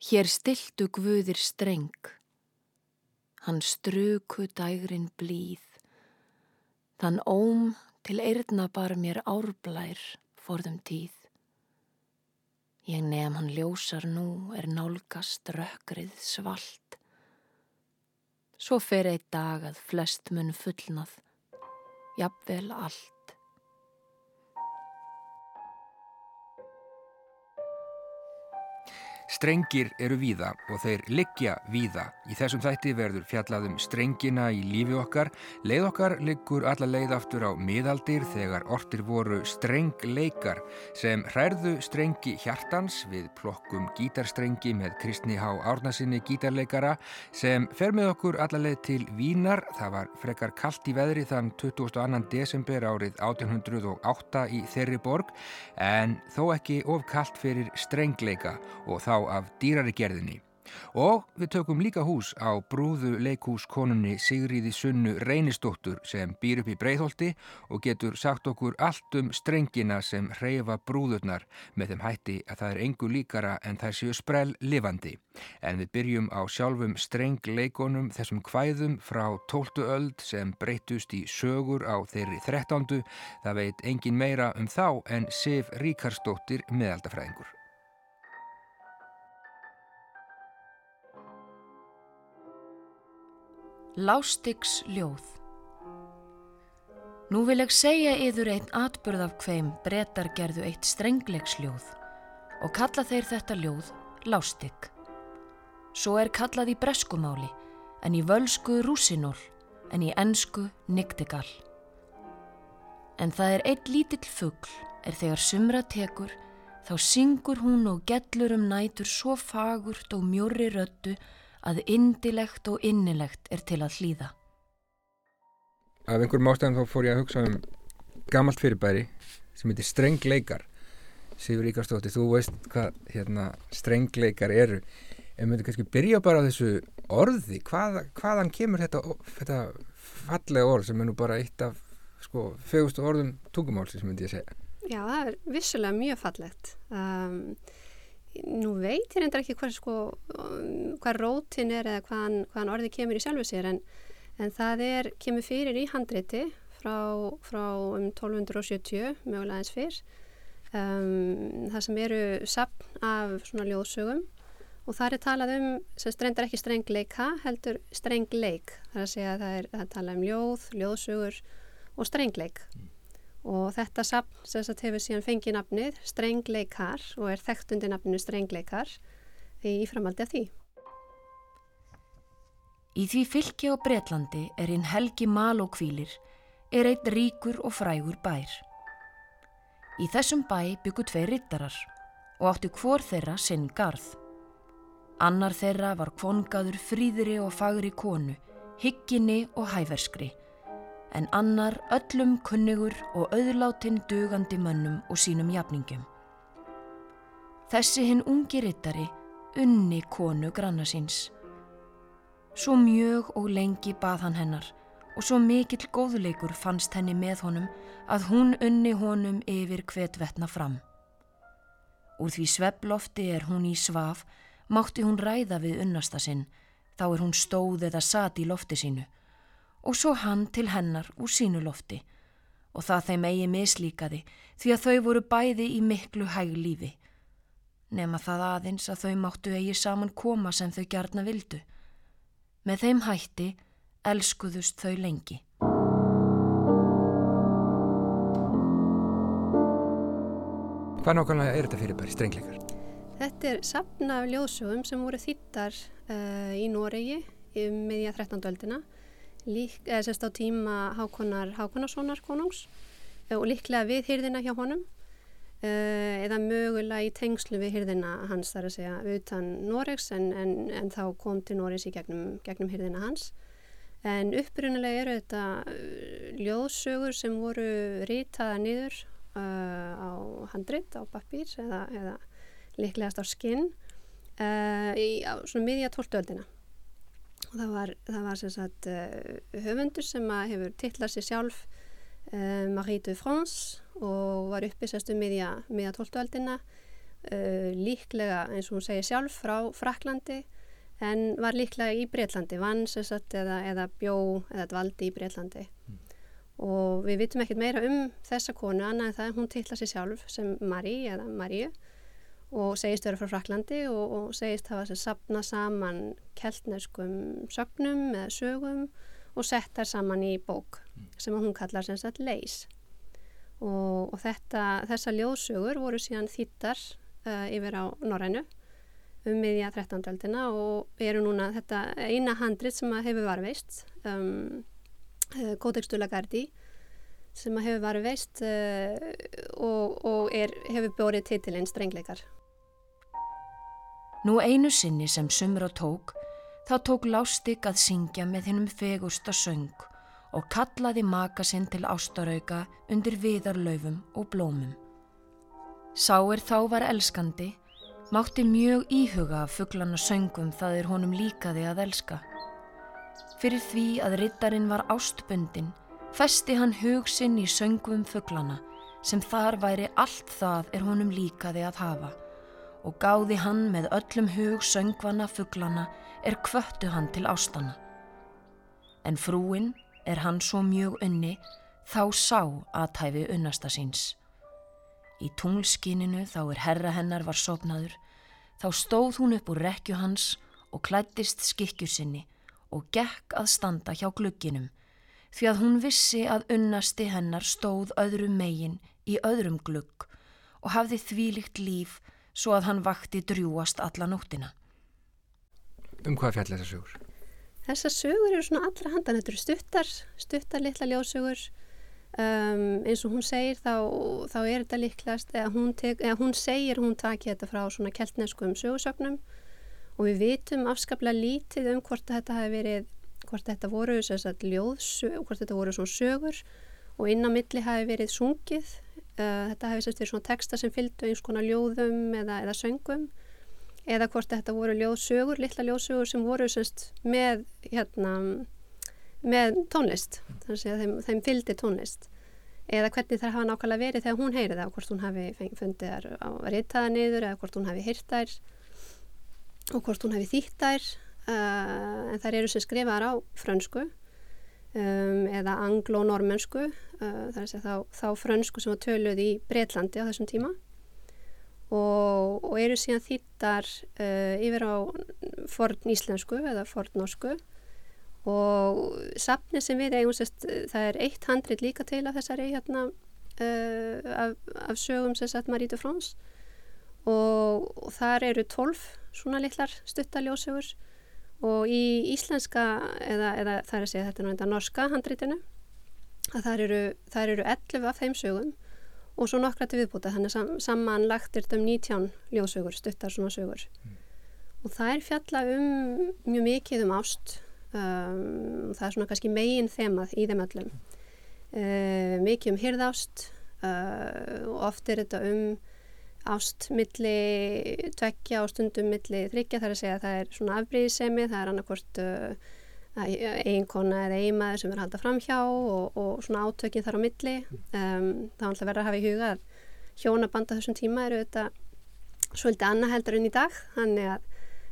Hér stiltu guðir streng, hann struku dægrin blíð, þann óm til eirna bar mér árblær forðum tíð. Ég nefn hann ljósar nú er nálgast rökkrið svalt. Svo fer eitt dag að flest mun fullnað, jafnvel allt. Strengir eru víða og þeir liggja víða. Í þessum þætti verður fjallaðum strengina í lífi okkar. Leið okkar liggur alla leið aftur á miðaldir þegar ortir voru strengleikar sem hærðu strengi hjartans við plokkum gítarstrengi með Kristni Há Árnasinni gítarleikara sem fer með okkur alla leið til Vínar. Það var frekar kallt í veðri þann 22. desember árið 1808 í þeirri borg en þó ekki of kallt fyrir strengleika og þá af dýrari gerðinni. Og við tökum líka hús á brúðu leikhúskonunni Sigriði Sunnu Reynistóttur sem býr upp í Breitholti og getur sagt okkur allt um strengina sem hreyfa brúðurnar með þeim hætti að það er engu líkara en þær séu sprell livandi. En við byrjum á sjálfum strengleikonum þessum hvæðum frá 12. öld sem breytust í sögur á þeirri 13. Það veit engin meira um þá en Sif Ríkarstóttir meðaldafræðingur. Lástiks ljóð Nú vil ég segja yður einn atbyrð af hveim brettar gerðu eitt strenglegsljóð og kalla þeir þetta ljóð Lástik. Svo er kallað í breskumáli en í völsku rúsinól en í ennsku nigdigal. En það er eitt lítill fuggl er þegar sumra tekur þá syngur hún og gellur um nætur svo fagurt og mjóri röttu að indilegt og innilegt er til að hlýða. Af einhverjum ástæðum þá fór ég að hugsa um gammalt fyrirbæri sem heitir strengleikar. Sigur Ríkarstóttir, þú veist hvað hérna, strengleikar eru. En við myndum kannski byrja bara á þessu orði. Hvað, hvaðan kemur þetta, þetta fallega orð sem er nú bara eitt af sko, fegustu orðum tungumálsi sem myndi ég segja? Já, það er vissulega mjög fallegt. Um, nú veit ég reyndar ekki hvað sko, hvað rótin er eða hvaðan, hvaðan orði kemur í sjálfu sér en, en það er, kemur fyrir í handreiti frá, frá um 1270 mögulega eins fyrr. Um, það sem eru sapn af svona ljóðsögum og það er talað um, sem strendar ekki strengleika, heldur strengleik. Það er að segja að það er, það er talað um ljóð, ljóðsögur og strengleik. Mm og þetta sapn sem að hefur síðan fengið nafnið Strengleikar og er þekkt undir nafninu Strengleikar í framaldi af því. Í því fylki á Breitlandi er einn helgi mal og kvílir er einn ríkur og frægur bær. Í þessum bæ byggur tvei rittarar og áttu hvor þeirra sinn garð. Annar þeirra var kvongaður fríðri og fagri konu, higginni og hæverskri en annar öllum kunnigur og auðláttinn dugandi mönnum og sínum jafningum. Þessi hinn ungi rittari unni konu granna síns. Svo mjög og lengi bað hann hennar og svo mikill góðleikur fannst henni með honum að hún unni honum yfir hvetvetna fram. Úr því sveplofti er hún í svaf, mátti hún ræða við unnasta sinn, þá er hún stóð eða sat í lofti sínu og svo hann til hennar úr sínu lofti og það þeim eigi mislíkaði því að þau voru bæði í miklu hæg lífi. Nefna það aðeins að þau máttu eigi saman koma sem þau gjarna vildu. Með þeim hætti elskuðust þau lengi. Hvað nákvæmlega er þetta fyrir bara strengleikar? Þetta er sapna af ljóðsögum sem voru þýttar uh, í Noregi um meðja 13. öldina lík, eða sérst á tíma Hákonar Hákonarssonar konungs. Eh, og líklega við hýrðina hjá honum uh, eða mögulega í tengslu við hýrðina hans þar að segja utan Noregs en, en, en þá kom til Noregs í gegnum, gegnum hýrðina hans. En upprunalega eru þetta uh, ljóðsögur sem voru rítaða niður uh, á handrit, á pappir eða, eða líklegast á skinn í svona miðja tóltuöldina og það var, það var sem sagt uh, höfundur sem hefur tillað sér sjálf uh, Marie de France og var uppi sérstu miðja, miðja tóltualdina uh, líklega eins og hún segir sjálf frá Fraklandi en var líklega í Breitlandi, vann sagt, eða, eða bjó eða dvaldi í Breitlandi mm. og við vitum ekkert meira um þessa konu annað en það hún tilla sér sjálf sem Marí eða Maríu og segist vera frá Fraklandi og, og segist hafa sapna saman keltneskum sögnum eða sögum og sett þær saman í bók mm. sem hún kallar sem sagt leis og, og þetta, þessa ljóðsögur voru síðan þýttar uh, yfir á Norrænu um miðja 13. aldina og eru núna þetta eina handrit sem hefur varveist um, Kótekstula Gardi sem hefur varveist uh, og, og er, hefur bórið titilinn strengleikar Nú einu sinni sem sumra tók þá tók Lástik að syngja með hennum fegusta söng og kallaði maka sinn til ástarauka undir viðarlaufum og blómum. Sá er þá var elskandi, mátti mjög íhuga af fugglana söngum það er honum líkaði að elska. Fyrir því að rittarinn var ástbundin, festi hann hug sinn í söngum fugglana sem þar væri allt það er honum líkaði að hafa og gáði hann með öllum hug söngvana fugglana er kvöttu hann til ástana. En frúinn er hann svo mjög unni þá sá aðtæfi unnasta síns. Í tunglskininu þá er herra hennar var sopnaður, þá stóð hún upp úr rekju hans og klættist skikkju sinni og gekk að standa hjá glugginum því að hún vissi að unnasti hennar stóð öðrum megin í öðrum glugg og hafði þvílikt líf svo að hann vakti drjúast alla nóttina. Um hvað fjall þessar sögur? Þessar sögur eru svona allra handan, þetta eru stuttar, stuttar litla ljósögur. Um, eins og hún segir þá, þá er þetta líklast, eða hún, tek, eða hún segir hún taki þetta frá svona keltneskum sögursögnum og við vitum afskaplega lítið um hvort þetta hafi verið, hvort þetta voru ljóðsögur, hvort þetta voru svona sögur og inn á milli hafi verið sungið þetta hefði sérst verið svona texta sem fylgdu eins konar ljóðum eða, eða söngum. Eða hvort þetta voru ljóðsögur, litla ljóðsögur sem voru sérst með, hérna, með tónlist, þannig að þeim, þeim fylgdi tónlist. Eða hvernig það hafa nákvæmlega verið þegar hún heyrið og hvort hún hafi fundið þær á reytaða niður eða hvort hún hafi heyrt þær og hvort hún hafi þýtt þær. Uh, en þær eru sem skrifaðar á frönsku um, eða anglo-normensku uh, þá, þá frönsku sem var töluð í Breitlandi á þessum tíma. Og, og eru síðan þýttar uh, yfir á forn íslensku eða forn norsku. Og sapni sem við eigum sérst, það er eitt handrit líka til af þessari hérna uh, af, af sögum sem sagt Marie de France. Og, og þar eru tólf svona litlar stuttaljósögur og í íslenska eða, eða það er að segja þetta er náttúrulega norska handrítinu að það eru, eru 11 af þeim sögum og svo nokkra til viðbúta þannig sam, samanlagt er þetta um 19 ljósögur, stuttar svona sögur. Mm. og það er fjalla um mjög mikið um ást um, það er svona kannski megin þemað í þeim öllum. Uh, mikið um hyrðást uh, og oft er þetta um ást milli tveggja og stundum milli þryggja þar að segja að það er svona afbríðisemi, það er annarkort uh, eiginkona eða eiginmaður sem er að halda fram hjá og, og svona átökið þar á milli. Um, þá er alltaf verið að hafa í huga að hjónabanda þessum tíma eru þetta svolítið annað heldur enn í dag þannig að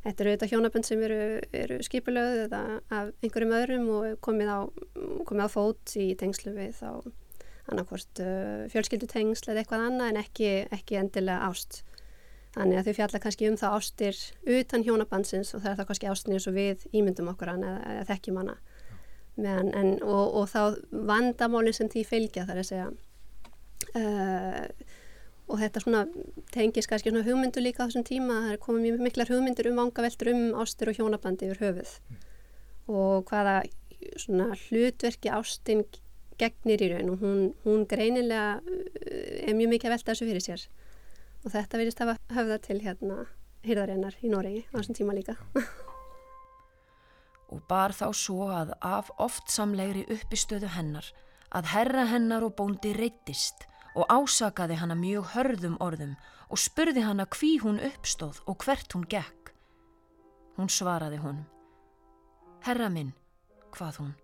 þetta eru þetta hjónaband sem eru, eru skipulöð eða af einhverjum öðrum og komið á, komið á fót í tengslu við þá annarkvort uh, fjölskyldutengsl eða eitthvað annað en ekki, ekki endilega ást. Þannig að þau fjalla kannski um það ástir utan hjónabansins og það er það kannski ástinni eins og við ímyndum okkur hann eða, eða þekkjum hana. Men, en, og, og þá vandamálinn sem því fylgja þar að segja uh, og þetta svona tengis kannski svona hugmyndu líka á þessum tíma það er komið mjög miklar hugmyndur um vangaveltur um ástir og hjónabandi yfir höfuð mm. og hvaða svona hlutverki ástin gegnir í raun og hún, hún greinilega eh, er mjög mikið að velta þessu fyrir sér og þetta verðist að hafa til hérna hýrðarinnar í Noregi á þessum tíma líka. og bar þá svo að af oft samlegri uppistöðu hennar að herra hennar og bóndi reytist og ásakaði hana mjög hörðum orðum og spurði hana hví hún uppstóð og hvert hún gekk. Hún svaraði honum. Herra minn, hvað hún?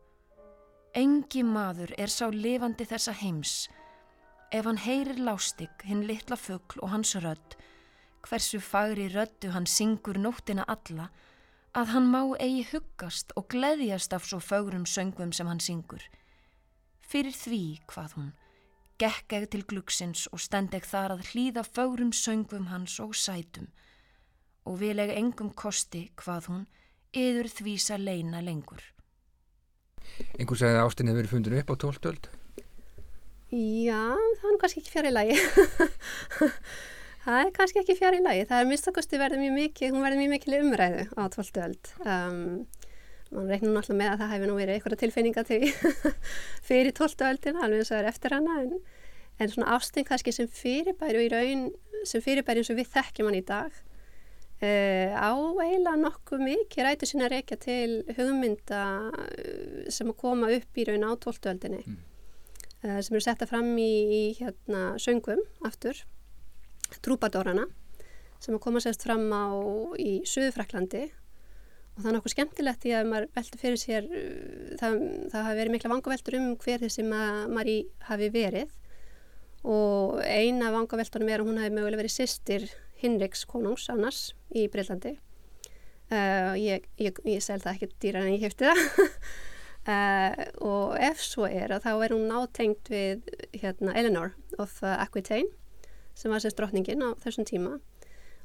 Engi maður er sá lifandi þessa heims. Ef hann heyrir lástig, hinn litla fuggl og hans rödd, hversu fagri röddu hann syngur nóttina alla að hann má eigi huggast og gleðjast af svo fagrum söngum sem hann syngur. Fyrir því, hvað hún, gekk eg til glugsins og stend eg þar að hlýða fagrum söngum hans og sætum og vil eg engum kosti, hvað hún, yður þvísa leina lengur. Einhver sagði að ástinni hefur verið fundinu upp á tóltöld? Já, það er kannski ekki fjari lagi. það er kannski ekki fjari lagi. Það er mistakosti verið mjög mikið, hún verið mjög mikil umræðu á tóltöld. Um, man reiknum náttúrulega með að það hefur nú verið einhverja tilfinninga til fyrir tóltöldin, alveg eins og er eftir hana, en, en svona ástin kannski sem fyrirbæri og í raun sem fyrirbæri eins og við þekkjum hann í dag Uh, á eiginlega nokkuð mikið rætu sína reykja til hugmynda uh, sem að koma upp í raun á tóltuöldinni mm. uh, sem eru setta fram í, í hérna, söngum aftur. Trúpadórana sem að koma sérst fram á í Suðufraklandi og það er nokkuð skemmtilegt því að maður veldur fyrir sér það, það hafi verið mikla vangaveltur um hver þessi maður hafi verið. Og eina vangaveltunum er að hún hafi mögulega verið sýstir Hinriks konungs annars í Breitlandi uh, ég, ég, ég sel það ekki dýra en ég hefti það. Uh, og ef svo er þá er hún nátengt við hérna, Eleanor of Aquitaine sem var sérst drotningin á þessum tíma.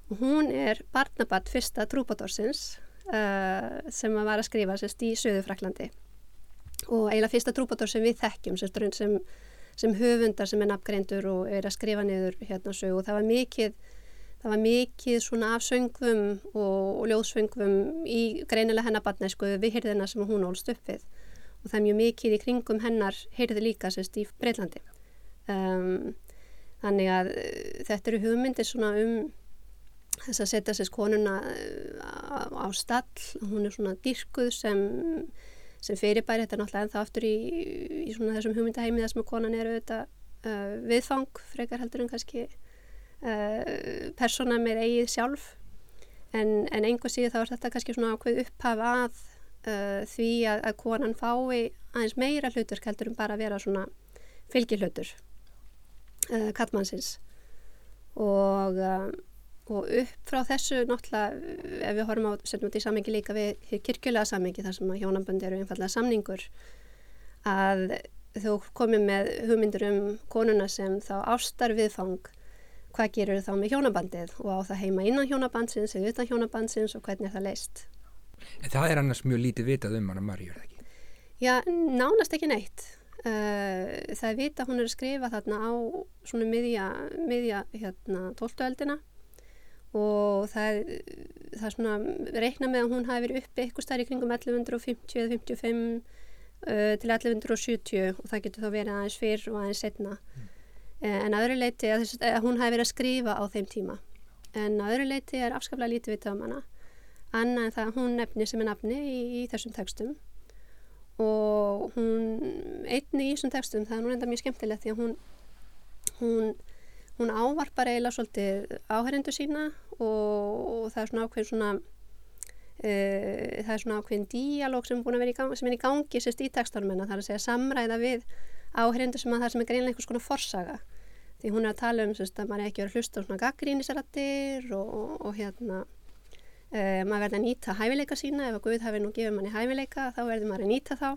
Og hún er barnabatt fyrsta trúbátorsins uh, sem var að skrifa sérst í Suðufraklandi og eiginlega fyrsta trúbátor sem við þekkjum sérst sem, sem höfundar sem er nafngreindur og er að skrifa niður hérna sög og það var mikið það var mikið svona af söngvum og, og ljóðsöngvum í greinilega hennar barnæsku við hyrðina sem hún ólst upp við. Og það er mjög mikið í kringum hennar hyrði líka sérst í Breitlandi um, þannig að uh, þetta eru hugmyndir svona um þess að setja sérst konuna uh, á, á stall. Hún er svona dyrkuð sem sem fyrirbæri, þetta er náttúrulega ennþá aftur í, í svona þessum hugmyndaheimi þar sem konan eru þetta uh, viðfang frekar heldur en kannski uh, persóna með eigið sjálf. En, en einhver síðu þá er þetta kannski svona ákveð upphaf að uh, því að, að konan fái aðeins meira hlutur heldur um bara að vera svona fylgihlutur uh, kattmannsins og, og upp frá þessu náttúrulega ef við horfum á, setjum þetta í samengi líka við kirkjulega samengi þar sem að hjónaböndi eru einfallega samningur að þú komið með hugmyndur um konuna sem þá ástar viðfang hvað gerur þá með hjónabandið og á það heima innan hjónabandsins eða utan hjónabandsins og hvernig er það leist. En það er annars mjög lítið vitað um er það ekki? Já, nánast ekki neitt. Uh, það er vita hún er að skrifa þarna á svona miðja, miðja hérna, tóltuöldina og það er, það er svona reikna með að hún hafi verið uppi eitthvað starf í kringum 1150 eða 55 uh, til 1170 og það getur þá verið aðeins fyrr og aðeins setna. Mm. Eh, en að öðru leiti að, að hún hafi verið að skrifa á þeim tíma. En að öðru leiti er afskaplega lítið við um hana. Annað en það að hún nefni sem er nafni í, í þessum textum. Og hún einni í þessum textum, það er nú enda mjög skemmtilegt því að hún hún, hún ávarpar eiginlega svolítið áherindu sína og, og það er svona ákveðin svona uh, það er svona ákveðin díalóg sem, sem er í gangi sérst í textanum en það er að segja samræða við áherindu sem að það sem er greinlega einhvers konar forsaga. Því hún er að tala um sérst, að maður er ekki verið að hlusta á svona gaggrínisrættir og, og, og hérna uh, maður verður að nýta hæfileika sína. Ef að Guð hafi nú gefið manni hæfileika þá verður maður að nýta þá.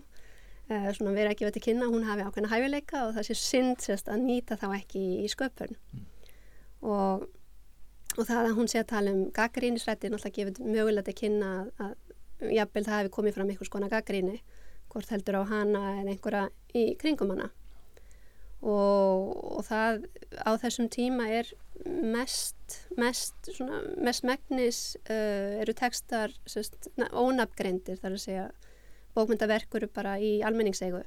Uh, svona verður ekki verið að kynna hún hafi ákveðna hæfileika og það sé synd sérst, að nýta þá ekki í, sköpun. Mm. og, og það að hún sé að tala um gaggrínisrættir náttúrulega gefið mögulegt að kynna að, að jafnvel það hefur komið fram einhvers konar gaggríni hvort heldur á hana eða einhverja í kringum hana. Og, og það á þessum tíma er mest mest, svona, mest megnis uh, eru textar sest, ónafngreindir þar að segja. Bókmyndaverkur bara í almenningseigu.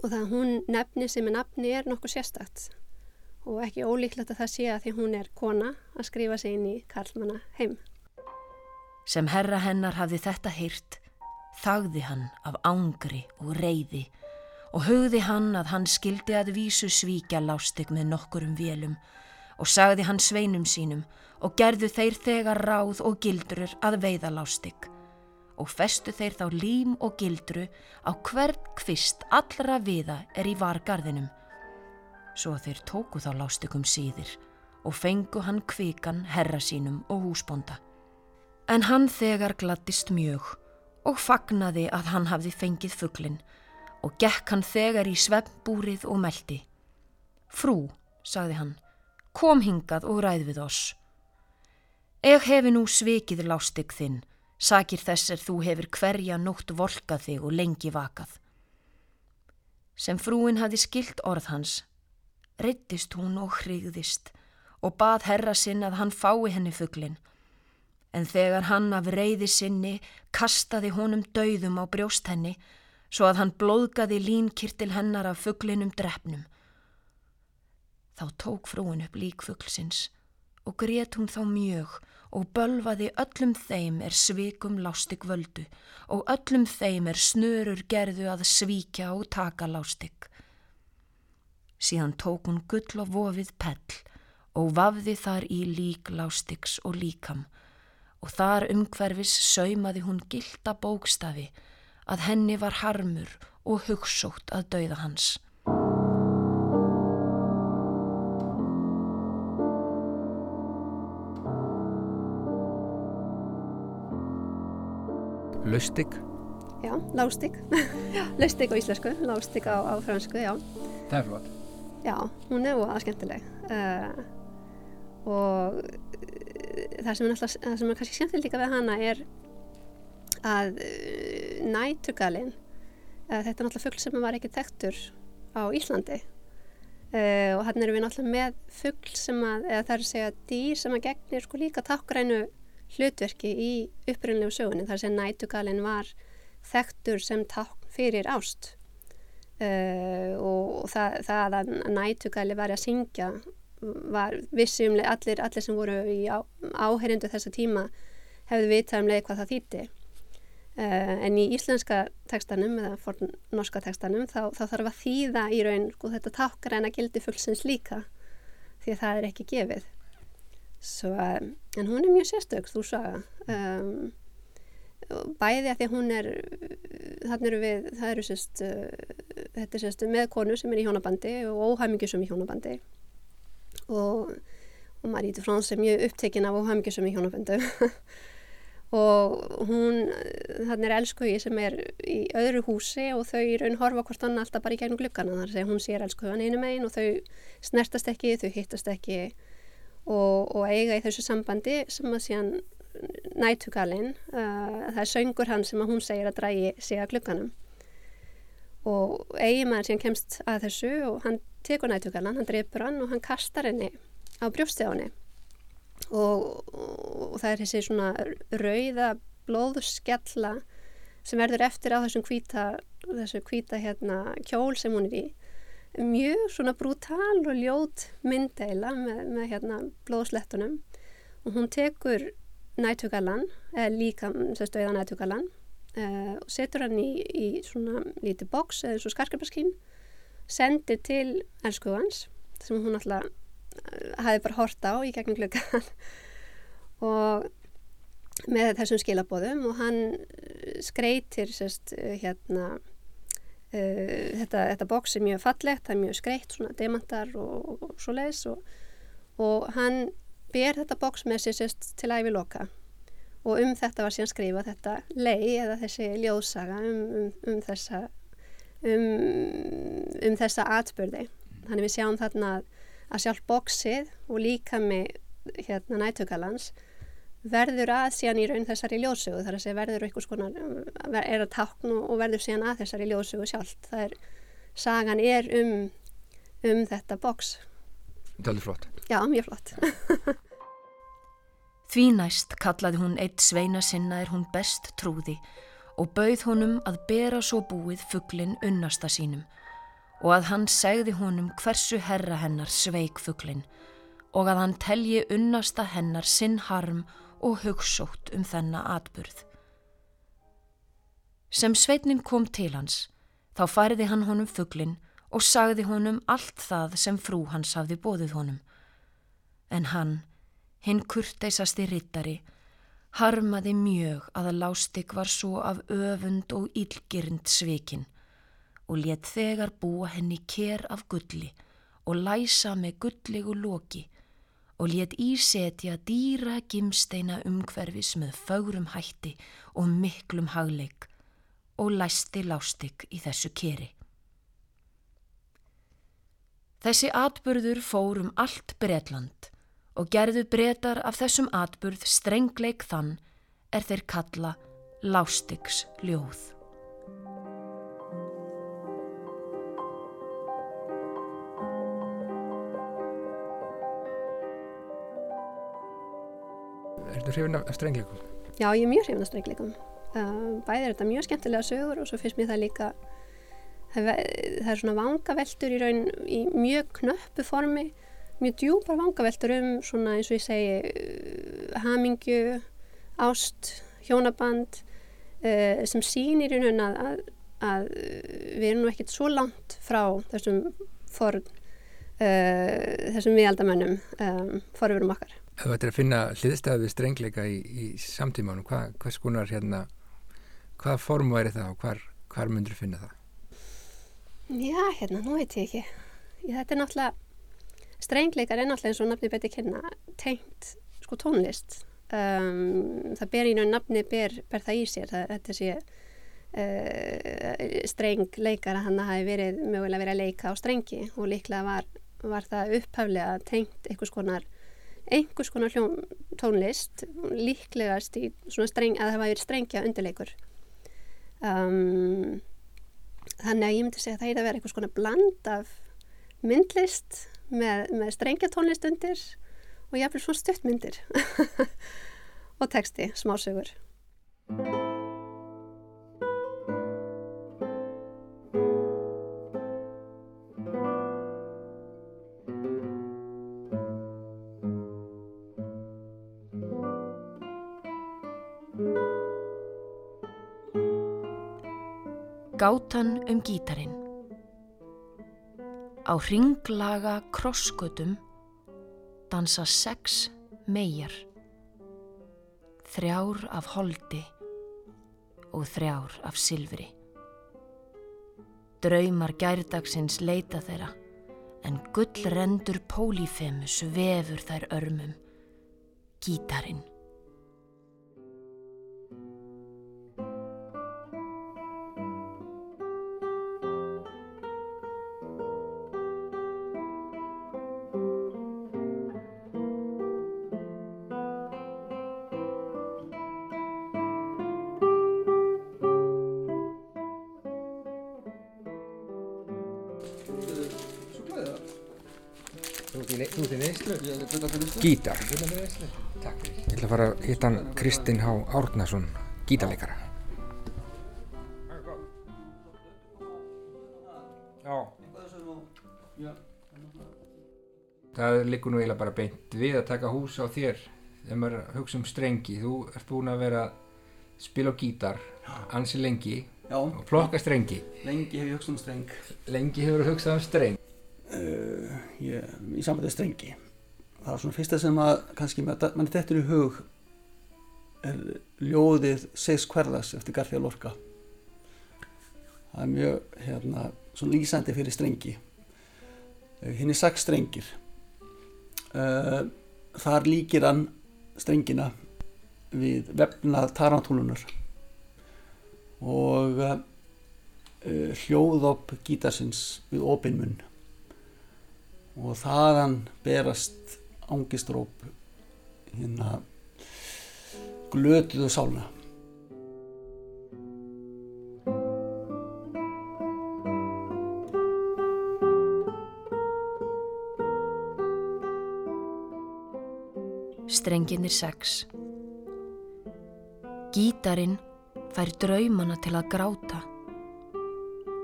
Og það hún nefni sem er nafni er nokkuð sérstakt. Og ekki ólíklegt að það sé að því hún er kona að skrifa sig inn í Karlmanna heim. Sem herra hennar hafði þetta hýrt þagði hann af ángri og reyði og hugði hann að hann skildi að vísu svíkja lástig með nokkurum vélum og sagði hann sveinum sínum og gerðu þeir þegar ráð og gildrur að veiða lástig og festu þeir þá lím og gildru á hvern kvist allra viða er í vargarðinum. Svo þeir tóku þá lástigum síðir og fengu hann kvikan herra sínum og húsbonda. En hann þegar glattist mjög og fagnaði að hann hafði fengið fugglin og gekk hann þegar í sveppbúrið og meldi. Frú, sagði hann, kom hingað og ræð við oss. Eg hefi nú svikið lástig þinn, sakir þess er þú hefur hverja nótt volkað þig og lengi vakað. Sem frúin hafi skilt orð hans, reyttist hún og hrigðist og bað herra sinn að hann fái henni fugglin. En þegar hann af reyði sinni kastaði honum dauðum á brjóst henni, svo að hann blóðgaði línkirtil hennar af fugglinum drefnum. Þá tók frúin upp líkfugglsins og grét hún þá mjög og bölvaði öllum þeim er svikum lástig völdu og öllum þeim er snörur gerðu að svíkja og taka lástig. Síðan tók hún gull og vofið pell og vafði þar í lík lástigs og líkam og þar umhverfis saumaði hún gilda bókstafi að henni var harmur og hugssótt að dauða hans. Laustig? Já, lástig. Laustig á íslensku, lástig á, á fransku, já. Það er flott. Já, hún er óaða skemmtileg. Uh, og það sem er, alltaf, það sem er kannski skemmtileg líka við hana er að uh, næturgalinn uh, þetta er náttúrulega fuggl sem var ekki tektur á Íslandi. Uh, og hann er við náttúrulega með fuggl sem að, eða það er að segja dýr sem að gegnir sko líka takkrænu hlutverki í uppröðinlegu sögunni. Þar sem næturgalinn var þektur sem takk fyrir ást. Og það, það að næturgali var að syngja var vissumlega allir, allir sem voru í á, áherindu þessa tíma hefðu vitað um leið hvað það þýtti Uh, en í íslenska tekstanum eða forn norska tekstanum þá, þá þarf að þýða í raun sko, þetta tákgræna gildi fullsins líka því að það er ekki gefið. Svo, um, en hún er mjög sérstök þú saga. Um, bæði að því að hún er þannig eru við það eru sérst, uh, þetta er sérst með konu sem er í hjónabandi og óhæmingisum í hjónabandi og, og Maríti Frans er mjög upptekinn af óhæmingisum í hjónabandi og hún, þannig er elskuði sem er í öðru húsi og þau í raun horfa hvort hann alltaf bara í gegnum glukkana þar sem hún sér elskuðan einu megin og þau snertast ekki, þau hittast ekki og, og eiga í þessu sambandi sem að síðan nætugalinn, uh, það er söngur hann sem að hún segir að drægi sig að glukkanum og eigi maður síðan kemst að þessu og hann tekur nætugalan, hann dreipur hann og hann kastar henni á brjóstið á henni. Og, og það er þessi svona rauða blóðskjalla sem verður eftir á þessum hvita, þessu hvita hérna, kjól sem hún er í. Mjög svona brútal og ljót myndeila með, með hérna, blóðslettunum. Og hún tekur nætugalan eða líka stöða nætugalan uh, og setur hann í, í svona lítið boks eða svo skarkarpaskín sendir til elskugans sem hún alltaf hafi bara horta á í gegnum klukkan og með þessum skilabóðum og hann skreitir sérst hérna uh, þetta, þetta bóks er mjög fallegt, það er mjög skreitt svona demantar og, og svo leiðis og, og hann ber þetta bóks með sér sérst til æfi loka. Og um þetta var síðan skrifa þetta lei eða þessi ljóðsaga um, um, um þessa um, um þessa atbyrði þannig við sjáum þarna að að sjálf bóksið og líka með hérna, nættugalans verður að síðan í raun þessari ljósögu. Þar að segja verður eitthvað skonar er að táknu og verður síðan að þessari ljósögu sjálf það er, sagan er um um þetta bóks Það er flott. Já, mjög flott. Því næst kallaði hún eitt sveina sinna er hún best trúði og bauð honum að bera svo búið fugglin unnasta sínum og að hann segði honum hversu herra hennar sveik fugglin og að hann telji unnasta hennar sinn harm og hugssótt um þennan atburð. Sem sveitnin kom til hans, þá fariði hann honum fugglin og sagði honum allt það sem frú hans hafði bóðið honum. En hann, hinn kurteisasti rittari, harmaði mjög að lástik var svo af öfund og ílgirind svikinn og let þegar búa henni kér af gulli og læsa með gullegu loki og let ísetja dýra gimsteina umhverfis með fögrum hætti og miklum hagleik og læsti lástik í þessu keri. Þessi atburður fór um allt Bretland og gerðu bretar af þessum atburð strengleik þann er þeir kalla lástiks ljóð. Ertu hrifin af strengleikum? Já, ég er mjög hrifin af strengleikum. Uh, bæði er þetta mjög skemmtilega sögur og svo finnst mér það líka, það, það er svona vangaveltur í raun í mjög knöppu formi, mjög djúpar vangaveltur um svona eins og ég segi uh, hamingju, ást, hjónaband uh, sem sýnir í raun að, að, að við erum nú ekkert svo langt frá þessum forn, þessum viðaldamönnum um, forverum okkar. Þú ættir að finna hliðstæði strengleika í, í samtímanum, Hva, hvers konar hérna, hvað form væri það og hvar, hvar myndur finna það? Já, hérna, nú veit ég ekki. Þetta er náttúrulega, strengleikar er náttúrulega eins og nafni beti kynna, tengt sko tónlist. Um, það ber í náttúrulega nafni, ber, ber það í sér, það, þetta sé uh, strengleikar að hann hafi verið mögulega verið að leika á strengi og líklega var, var það upphaflega tengt einhvers konar einhvers konar hljón tónlist líklegast í svona streng að það væri strengja undirleikur um, þannig að ég myndi segja að það er að vera einhvers konar bland af myndlist með, með strengja tónlist undir og jáfnveg svona stuttmyndir og texti, smásögur. Gátan um gítarin Á ringlaga krossgötum dansa sex megar þrjár af holdi og þrjár af silfri. Draumar gærdagsins leita þeirra en gullrendur pólifemus vefur þær örmum, gítarin. Þú ert í neyslu? Gítar. Takk fyrir. Ég ætla að fara að hitta hann Kristinn H. Árnason, gítarleikara. Já. Það likur nú eiginlega bara beint við að taka hús á þér þegar maður hugsa um strengi. Þú ert búin að vera að spila á gítar ansi lengi Já. og plokka strengi. Lengi hef ég hugsað um streng. Lengi hefur þú hugsað um streng. Uh, ég, í sambandið strengi. Það er svona fyrsta sem að kannski mann þetta í hug er ljóðið Seis hverðas eftir Garfíða Lorca. Það er mjög hérna, svona lýsandi fyrir strengi. Uh, hinn er sex strengir. Uh, þar líkir hann strengina við vefnað tarantúlunar og uh, hljóðopp gítarsins við opinmunn og þaðan berast ángistróp hérna glötuðu sálna. Strenginir sex. Gítarin fær draumana til að gráta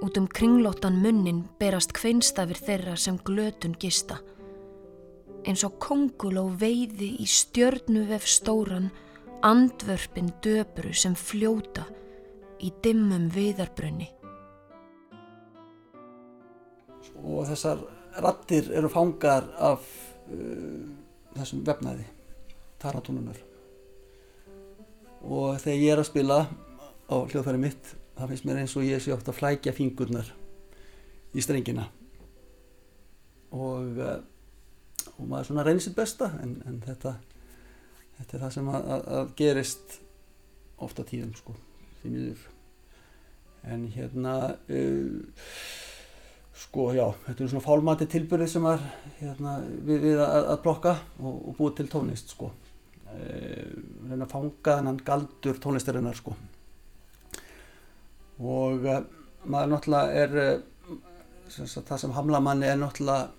Út um kringlóttan munnin berast kveinstafir þeirra sem glötun gista. Eins og kongul og veiði í stjörnuvef stóran, andvörpin döbru sem fljóta í dimmum viðarbrunni. Og þessar rattir eru fangar af uh, þessum vefnaði, taratúnunar. Og þegar ég er að spila á hljóðfæri mitt það finnst mér eins og ég sé ofta að flækja fingurnar í strengina. Og, og maður svona reynir sitt besta en, en þetta, þetta er það sem að, að, að gerist ofta tíðum sko því miður. En hérna uh, sko já, þetta er svona fálmati tilbyrði sem er hérna, við, við að, að plokka og, og búið til tónlist sko. Uh, reyna að fanga þennan galdur tónlistarinnar sko og uh, maður náttúrulega er sem sagt, það sem hamla manni er náttúrulega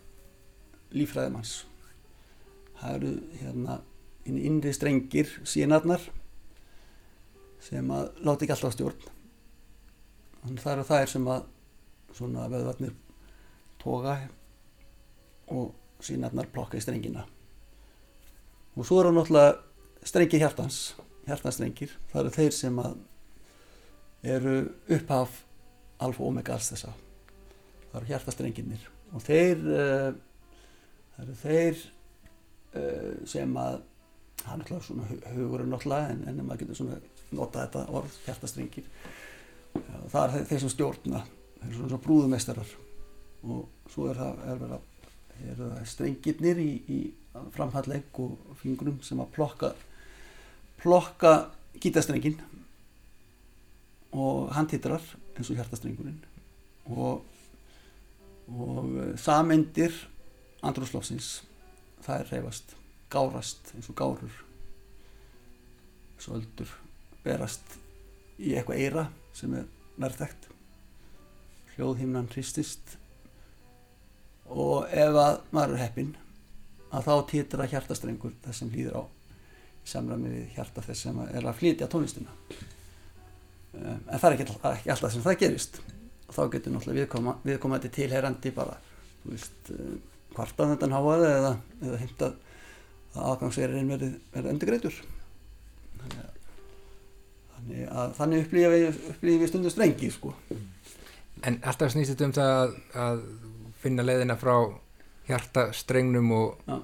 lífræðimanns það eru hérna innri strengir sínarnar sem að láta ekki alltaf stjórn. Þannig það eru þær sem að svona veðvarnir toga og sínarnar plokka í strengina. Og svo eru náttúrulega strengir hjartans hjartanstrengir, það eru þeir sem að eru upphaf alfa og omega alls þessa. Það eru hjartastrenginir og þeir uh, það eru þeir uh, sem að það er náttúrulega svona hugurinn náttúrulega en, en maður getur svona nota þetta orð hjartastrengir Já, það er þeir sem stjórna. Þeir eru svona brúðumeistarar. Og svo er það, er það, er það strengirnir í, í framhalleg og fingurum sem að plokka plokka gítastrengin og hann titrar eins og hjartastrengurinn. Og, og sameindir andrúslofsins það er reyfast gárast eins og gárur. Söldur berast í eitthvað eira sem er nærþægt hljóðhimnan hristist. Og ef að maður er heppin að þá titra hjartastrengur þess sem hlýður á samræmi við hjarta þess sem er að flytja tónlistina en það er ekki, ekki alltaf sem það gerist og þá getur náttúrulega viðkoma, viðkomandi tilherandi bara veist, hvartan þetta háaði eða, eða heimta að afgangsverðin verði, undirgreitur þannig þannig, að, þannig upplýja við, stundu strengi sko. En alltaf snýst þetta um það að, að finna leiðina frá hjartastrengnum og Já.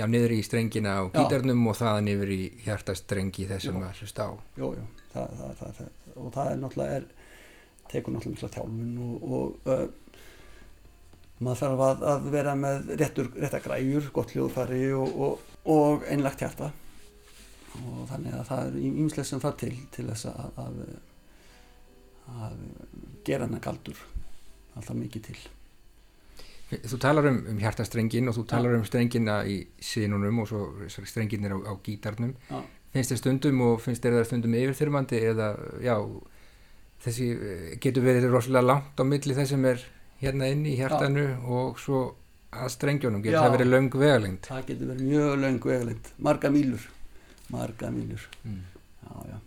já, niður í strengina Já. gítarnum og þaðan yfir í hjartastrengi þessum Já. að hlusta á jú, jú, það, það, og það er náttúrulega er, tekur náttúrulega mikla þjálfun og, og uh, maður þarf að, að vera með réttur, rétta græjur, gott hljóðfæri og, og, og einlagt hjarta. Og þannig að það er ímislega sem það til til þess að, að, að gera hana galdur alltaf mikið til. Þú talar um, um hjartastrengin og þú talar um strengina í sinunum og svo strenginir á, á gítarnum. Já. Finnst þér stundum og finnst þér það stundum yfirþyrmandi eða já þessi eh, getur verið rosalega langt á milli þess sem er hérna inn í hjartanu og svo að strengjónum. Getur Já. það verið löng vegalengt það getur verið mjög löng vegalind marga mílur. Marga mílur. Mm. já, já.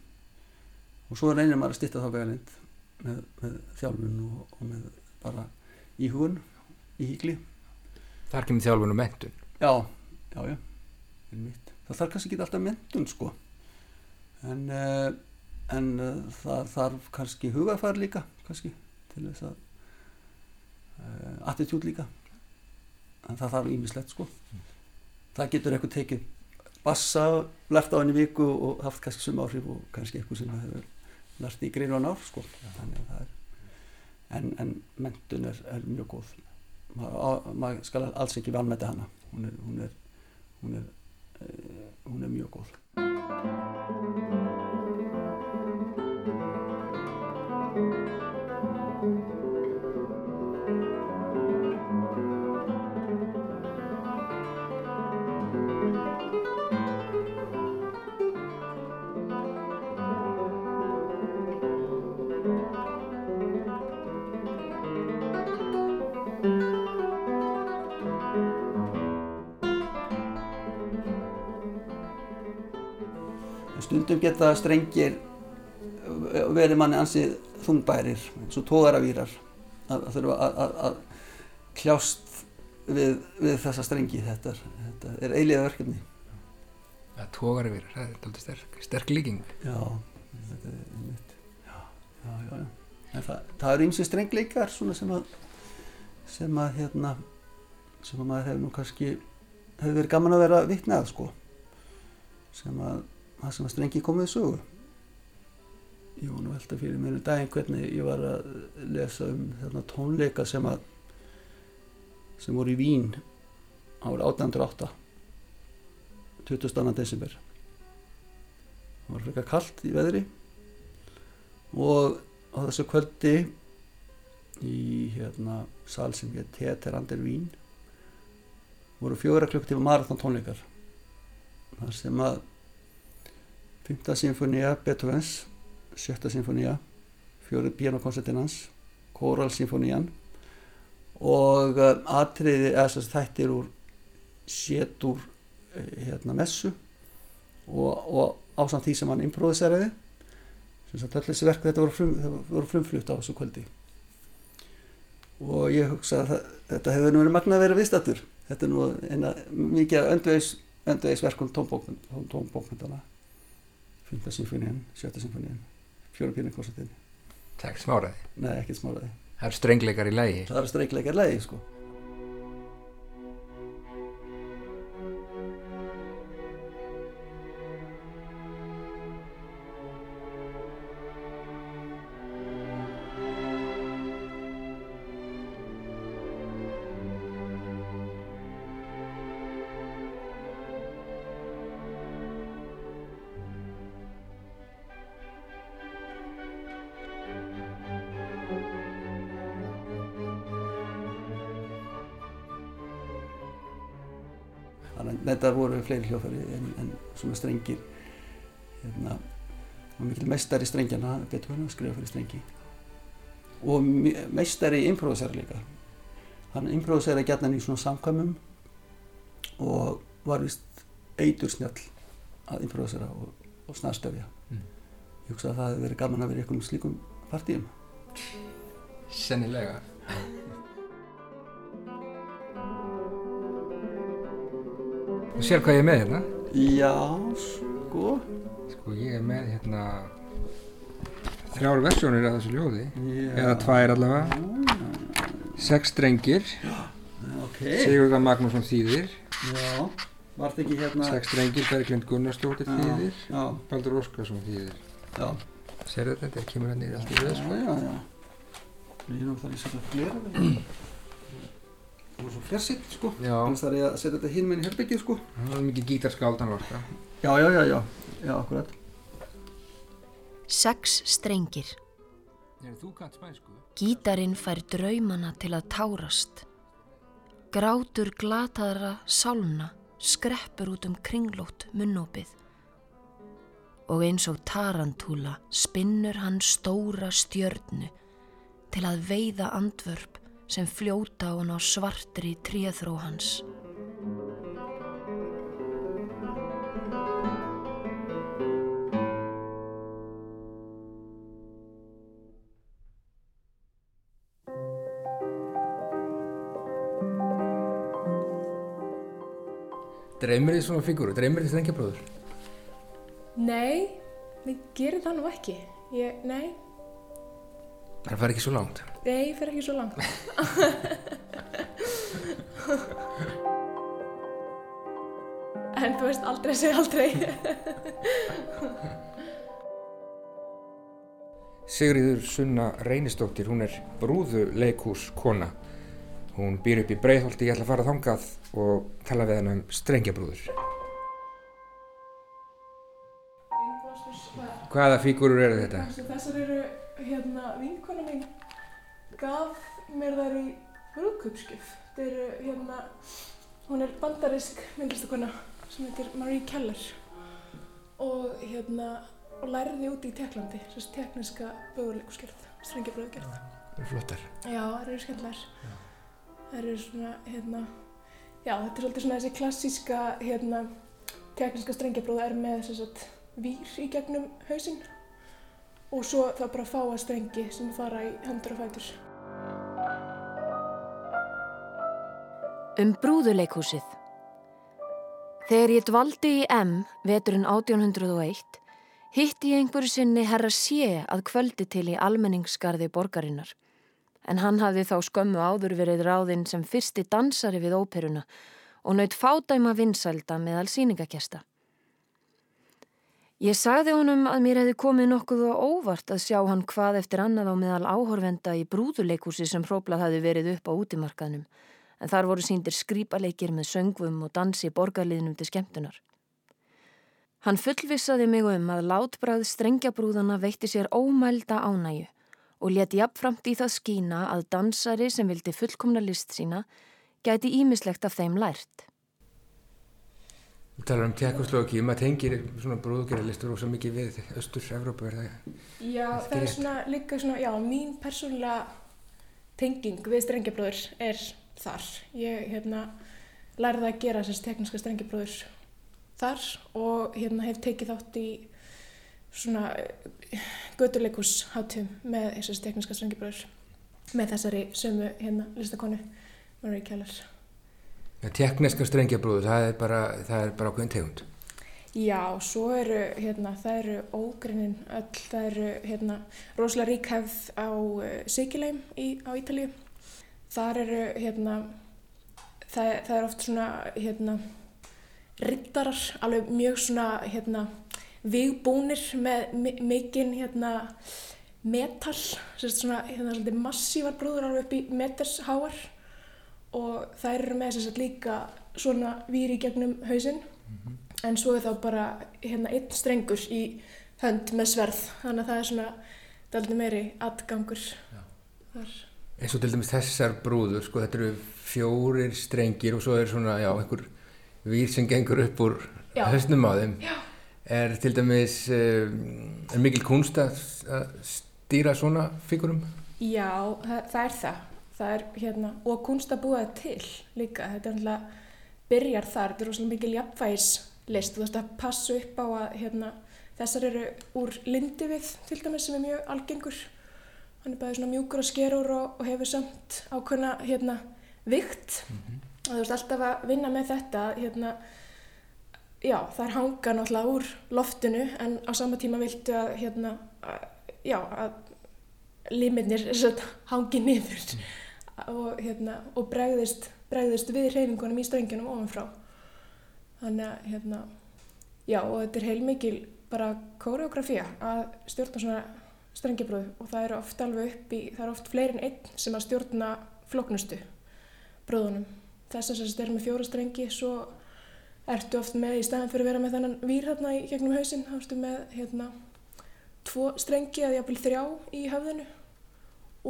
og svo reynir maður að stýtta þá vegalind með, með þjálfun og, og með bara íhugun í híkli þar kemur þjálfun og mentun já, já, já. Einmitt. Það þarf kannski ekki alltaf mentun sko. En uh, en uh, það þarf kannski hugafær líka kannski til þess að uh, attitút líka. En það þarf ímislegt sko. Það getur eitthvað tekið bassa, lært á henni viku og haft kannski sum áhrif og kannski eitthvað sem hefur lært í greinu á nár sko. Þannig að það er en, en mentun er, er mjög góð. Maður mað skal alls ekki vanmeta hana. Hún er hún er, hún er, uh, hún stundum geta strengir uh, verið manni ansið þungbærir svo tógaravýrar að, að þurfa að, að, að kljást við, við þessa strengi. Þetta er, þetta er eiliða verkefni. Tógar yfir, það er alltaf sterk, sterk líking. Já, þetta er einmitt. Já, já, já, já. Það, það eru ýmsi strengleikar svona sem að sem að hérna sem að maður hefur nú kannski hefur verið gaman að vera vitnað sko. Sem að það sem að strengi komið í sögu ég var nú velta fyrir mér um daginn hvernig ég var að lesa um þarna tónleika sem að sem voru í Vín árið 1808 22. desember það var frekar kallt í veðri og á þessu kvöldi í hérna sal sem hér Teter Ander Vín voru fjóra klukktíma marathon tónleikar þar sem að 5. symfónia Beethovens 7. symfónia fjórið pianokoncertinans kóralsymfónían og uh, atriði þættir úr sétur hérna messu og, og ásamt því sem hann improviseraði sem sagt öll þessi verk þetta voru, frum, voru frumflutt á þessu kvöldi og ég hugsa að þetta hefur nú verið magna að vera viðstattur þetta er nú eina mikið öndvegisverkum tónbókmyndana 5. symfónían, 7. symfónían fjóra pínukorsatin Það er ekki smáraði Nei, ekkert smáraði Það er strengleikar í lægi Það er strengleikar í lægi, sko fleiri hljóðfæri en, en svona strengir. Hérna og mikil meistari strengjana að skrifa fyrir strengi. Og me- meistari improvisera líka. Hann improvisera gætnan í svona samkvæmum og var vist eitur snjall að improvisera og, og snarstefja. Mm. ég hugsa að það hefði verið gaman að vera í einhverjum slíkum partíum. Sennilega Þú sér hvað ég er með hérna? Já, sko. Sko ég er með hérna þrjár versjónir af þessu ljóði. Já. eða tvær allavega. Sex strengir ok. Sigurðar Magnússon þýðir. Já, var þetta ekki hérna sex strengir Berglind Gunnarsdóttir Já, þýðir. já, Baldur Óskarsson þýðir. Já. Sér þetta, þetta kemur hann niður allt í veð Já, já, já. Ég er þar í setja flera við. Það var svo fjarsitt, sko. Þannig þarf ég að setja þetta hinn með í herbyggið, sko. hann var mikið gítarskáld hann orka Já, já, já, já. Já, akkurat. Sex strengir. Er? Gítarinn fær draumana til að tárast. Grátur glataðra sálna skreppur út um kringlótt munnópið. Og eins og tarantúla spinnur hann stóra stjörnu til að veiða andvörp sem fljóta á hann á svartri tréþró hans. Dreymir þið svona fígúru? Dreymir þið strengjabróður? Nei, við gerum það nú ekki. Ég, nei, Það fær ekki svo langt. Nei, ég fer ekki svo langt. en þú veist aldrei að segja aldrei. Sigriður Sunna Reynistóttir, hún er brúðu leikhús kona. Hún býr upp í Breiðholti, ég ætla að fara þangað og tala við hennar um strengjabrúður. Hvaða fígúrur eru þetta? Þessar eru, hérna, vinkona mín gaf mér þær í brúðkaupskjöf. Þetta eru, hérna, hún er bandarisk myndlistakona sem heitir Marie Keller og, hérna, og lærði úti í Teklandi, þess tekniska böguleikusgerð, strengjabröðugerð. Það eru flottar. Já, það eru skemmtilegar. Það eru svona, hérna, já, þetta er svolítið svona þessi klassíska, hérna, tekniska strengjabróða er með þess að vír í gegnum hausinn og svo það bara fáa strengi sem fara í hendur og fætur. Um brúðuleikhúsið. Þegar ég dvaldi í M veturinn 1801 hitti ég einhverju sinni herra sé að kvöldi til í almenningsgarði borgarinnar. En hann hafði þá skömmu áður verið ráðinn sem fyrsti dansari við óperuna og naut fádæma vinsælda meðal síningakesta. Ég sagði honum að mér hefði komið nokkuð og óvart að sjá hann hvað eftir annað á meðal áhorfenda í brúðuleikhúsi sem hróplað hafi verið upp á útimarkaðnum en þar voru síndir skrýpaleikir með söngvum og dansi borgarliðnum til skemmtunar. Hann fullvissaði mig um að látbræð strengjabrúðana veitti sér ómælda ánægu og leti jafnframt í það skína að dansari sem vildi fullkomna list sína gæti ímislegt af þeim lært. Þú talar um Tjekkoslovaki, maður tengir svona brúðgerðarlistur ósað mikið við Östur-Európa, er það? Já, það er svona líka svona, já, mín persónulega tenging við strengjabrúður er þar. Ég, hérna, lærði að gera þessast tekniska strengjabrúður þar og hérna hef tekið þátt í svona göduleikusháttum með þessast tekniska strengjabrúður með þessari sömu hérna listakonu Marie Keller. Tekniska strengjabrúður, það er bara, það er bara ákveðin tegund. Já, svo eru, hérna, það eru ógrinnin öll, það eru, hérna, rosalega ríkhefð á uh, Sigileim á Ítalíu. Þar eru, hérna, það, það er oft svona, hérna, rittarar, alveg mjög svona, hérna, vigbúnir með mikinn, hérna, metal, sérst svona, hérna, svolítið massívar brúður alveg upp í metersháar og þær eru með að líka svona víri gegnum hausinn mm -hmm. en svo er þá bara hérna einn strengur í hönd með sverð þannig að það er svona daldi meiri atgangur þar. Eins og til dæmis þessar brúður sko þetta eru fjórir strengir og svo er svona já einhver vír sem gengur upp úr höstnum á þeim. Já. er til dæmis er mikil kunst að stýra svona figurum? Já, það, það er það. Það er hérna, og kunst að búa það til líka, þetta er alltaf byrjar þar, þetta er rosalega mikil jafnvægislist, þú veist að passa upp á að hérna, þessar eru úr lindi við til dæmis sem er mjög algengur hann er bæðið svona mjúkur og skerur og, og hefur samt ákveðna hérna, vikt mm -hmm. og þú veist alltaf að vinna með þetta hérna, já það er hanga náttúrulega úr loftinu en á sama tíma viltu að hérna, að, já að limitnir hangi niður mm og, hérna, og bregðist, bregðist við reyfingunum í strenginum ofanfrá. Þannig að, hérna, já, og þetta er heilmikil bara kóreografía að stjórna svona strengibröðu og það eru oft alveg upp í, það eru oft fleirin einn sem að stjórna floknustu bröðunum. Þess að þess er með fjóra strengi, svo ertu oft með í staðan fyrir að vera með þennan vír hérna í gegnum hausinn, þá ertu með, hérna, tvo strengi eða jafnvel þrjá í höfðinu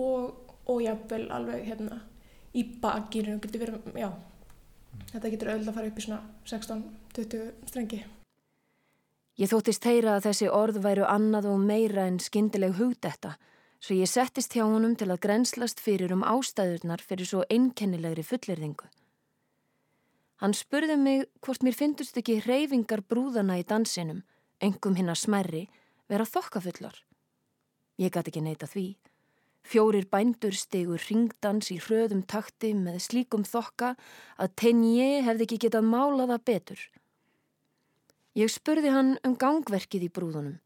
og og jáfnvel alveg hérna í bakinu getur verið, já mm. þetta getur öll að fara upp í svona 16-20 strengi Ég þóttist heyra að þessi orð væru annað og meira en skindileg hugdetta svo ég settist hjá honum til að grenslast fyrir um ástæðurnar fyrir svo einkennilegri fullirðingu. Hann spurði mig hvort mér finnst ekki reyfingar brúðana í dansinum, engum hinn að smerri, vera þokkafullar. Ég gæti ekki neyta því. Fjórir bændur stegur ringdans í hröðum takti með slíkum þokka að Tenje hefði ekki getað málaða betur. Ég spurði hann um gangverkið í brúðunum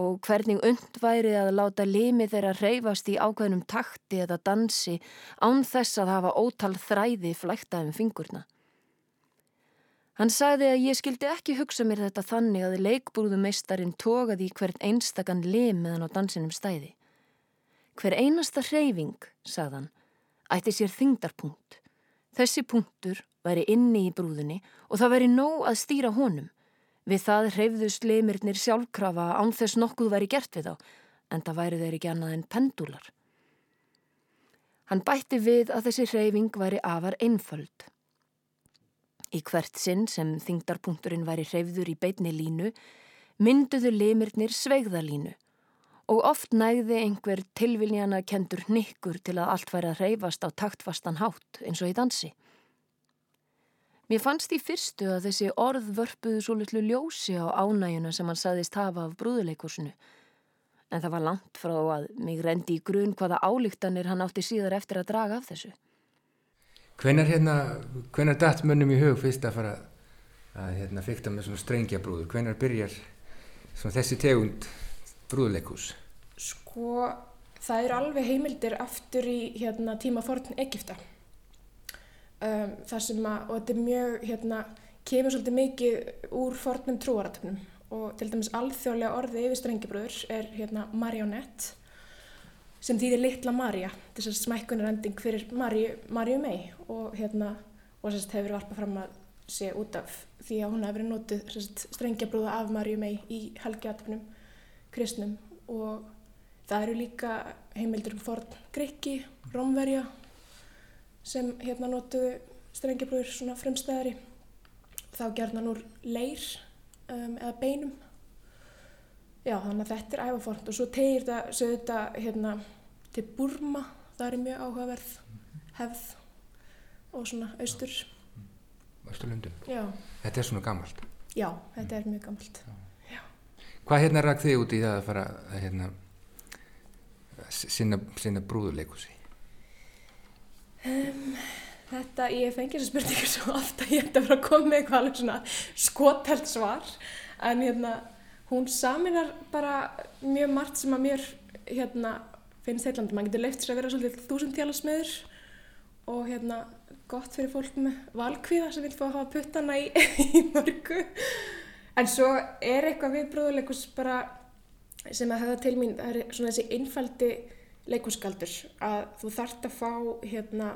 og hvernig und væri að láta limi þeirra reyfast í ákveðnum takti eða dansi án þess að hafa ótal þræði flækta um fingurna. Hann sagði að ég skildi ekki hugsa mér þetta þannig að leikbrúðumeistarin tókaði í hvert einstakann lim meðan á dansinum stæði. Hver einasta hreyfing, sagðan, ætti sér þingdarpunkt. Þessi punktur væri inni í brúðinni og það væri nóg að stýra honum. Við það hreyfðust leimirnir sjálfkrafa án þess nokkuð væri gert við þá, en það væri þeir ekki annað en pendúlar. Hann bætti við að þessi hreyfing væri afar einföld. Í hvert sinn sem þingdarpunkturinn væri hreyfður í beitni línu, mynduðu leimirnir sveigðalínu og oft nægði einhver tilviljana kendur nikkur til að allt væri að reyfast á taktfastan hátt eins og í dansi. Mér fannst í fyrstu að þessi orð vörpuðu svo litlu ljósi á ánægjuna sem hann saðist hafa af brúðuleikursinu, en það var langt frá að mig rendi í grun hvaða álíktanir hann átti síðar eftir að draga af þessu. Hvenar hérna, hvenar datt mönnum í hug fyrst að fara að hérna fyrta með svona strengja brúður? Hvenar byrjar svona þessi tegund brúðuleikus? Sko, það eru alveg heimildir aftur í hérna, tíma forn Egipta. Um, það sem að, og þetta er mjög, hérna, kemur svolítið mikið úr fornum trúaratöfnum og til dæmis alþjóðlega orðið yfir strengibröður er hérna marionett sem þýðir litla Marja, þess að smækkunarending fyrir Marju, Marju mei og hérna, og sérst hefur varpað fram að sé út af því að hún hefur verið sérst strengjabrúða af Marju mei í helgiatfnum kristnum. Og það eru líka heimildur um forn Greiki, Rómverja sem hérna notuðu strengjabrúður svona fremstæðari þá gerðan úr leir um, eða beinum Já, þannig að þetta er æfafort og svo tegir þetta, þetta hérna til Burma, það er mjög áhugaverð hefð og svona austur. Östurlundum. Já, Þetta er svona gammalt. já, þetta er mjög gammalt. Hvað hérna rak þig út í það að fara að hérna sinna, sinna brúðuleikusi? Þetta, ég fengi þessa spurningu svo oft að ég ætti að vera að koma með eitthvað alveg svona skotelt svar en hérna hún saminar bara mjög margt sem að mér hérna finnst heillandi. Man getur leift sér að vera svolítið þúsundtjálasmiður og hérna gott fyrir fólk með valkvíða sem vil fá að hafa puttana í, í mörgu. En svo er eitthvað við brúðuleikus bara sem að höfða til mín, það er svona þessi einfaldi leikuskaldur að þú þarft að fá hérna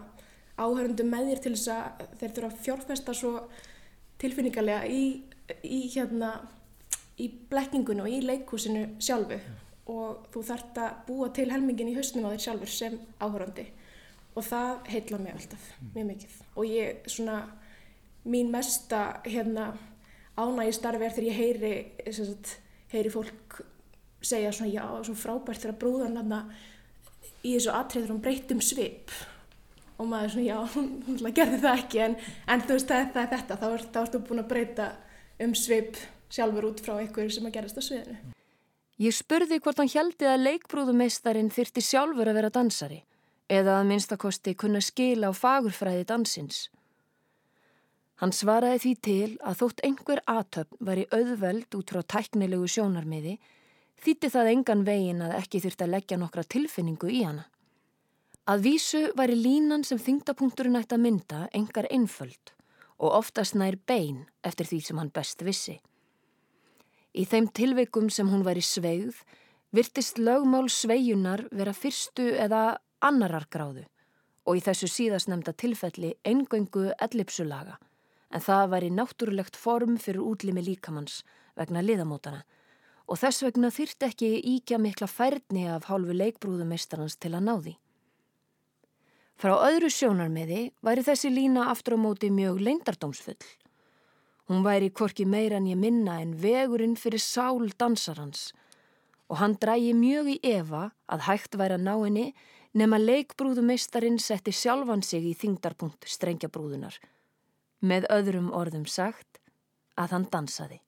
áhörundum með þér til þess að þeir þurfa að fjárfesta svo tilfinningarlega í, í hérna í blekkingunni og í leikhúsinu sjálfu. Og þú þarft að búa til helmingin í hausnum á þér sjálfur sem áhörandi og það heitla mig alltaf mjög mikið. Og ég svona mín mesta hérna ánægi starfi er þegar ég heyri sagt, heyri fólk segja svona já, svo frábært þegar brúðan þarna í þessu atriður hún breytt um svip og maður svona já, hún, hún gerði það ekki en, en þú veist það, það er þetta þá, er, þá ertu búin að breyta um svip sjálfur út frá einhverju sem að gerast á sviðinu Ég spurði hvort hann heldi að leikbrúðumeistarinn þyrti sjálfur að vera dansari eða að minnstakosti kunna skila á fagurfræði dansins. Hann svaraði því til að þótt einhver aðtöfn var í auðveld út frá tæknilegu sjónarmiði þýtti það engan vegin að ekki þyrta að leggja nokkra tilfinningu í hana. Að vísu væri línan sem þingdapunkturinn ætti að mynda engar einföld og oftast nær bein eftir því sem hann best vissi. Í þeim tilveikum sem hún væri sveigð virtist lögmál sveijunar vera fyrstu eða annarar gráðu og í þessu síðastnemda tilfelli eingöngu ellipsulaga en það væri náttúrulegt form fyrir útlimi líkamanns vegna liðamótana og þess vegna þyrti ekki íkja mikla færni af hálfu leikbrúðumeistarans til að ná því. Frá öðru sjónarmiði væri þessi lína aftur á móti mjög leindardómsfull. Hún væri hvorki meira en ég minna en vegurinn fyrir sál dansarans og hann drægi mjög í efa að hægt væri að ná henni nema leikbrúðumeistarinn setti sjálfan sig í þingdarpunkt strengjabrúðunar. Með öðrum orðum sagt að hann dansaði.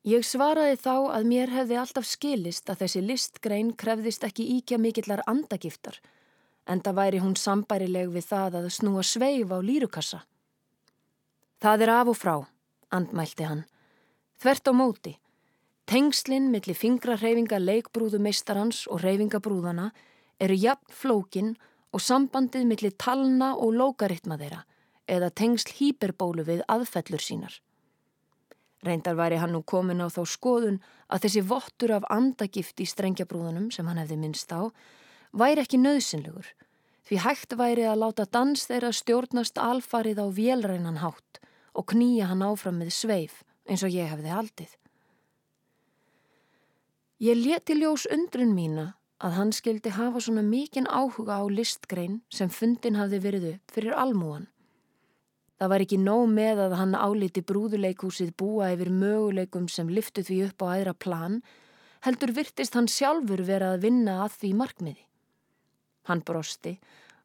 Ég svaraði þá að mér hefði alltaf skilist að þessi listgrein krefðist ekki íkja mikillar andagiftar en það væri hún sambærileg við það að snúa sveif á lírukassa. Það er af og frá, andmælti hann. Þvert á móti. Tengslinn millir fingrarreyfinga leikbrúðu meistarans og reyfingabrúðana eru jafn flókin og sambandið millir talna og lókaritma þeirra eða tengsl hýperbólu við aðfellur sínar. Reyndar væri hann nú komin á þá skoðun að þessi vottur af andagift í strengjabrúðunum sem hann hefði minnst á væri ekki nöðsynlegur því hægt væri að láta dans þeirra stjórnast alfarið á vélrænan hátt og knýja hann áfram með sveif eins og ég hefði haldið. Ég leti ljós undrun mína að hann skildi hafa svona mikinn áhuga á listgrein sem fundin hafði verið upp fyrir almúan. Það var ekki nóg með að hann áliti brúðuleikúsið búa yfir möguleikum sem lyftu því upp á aðra plan, heldur virtist hann sjálfur vera að vinna að því markmiði. Hann brosti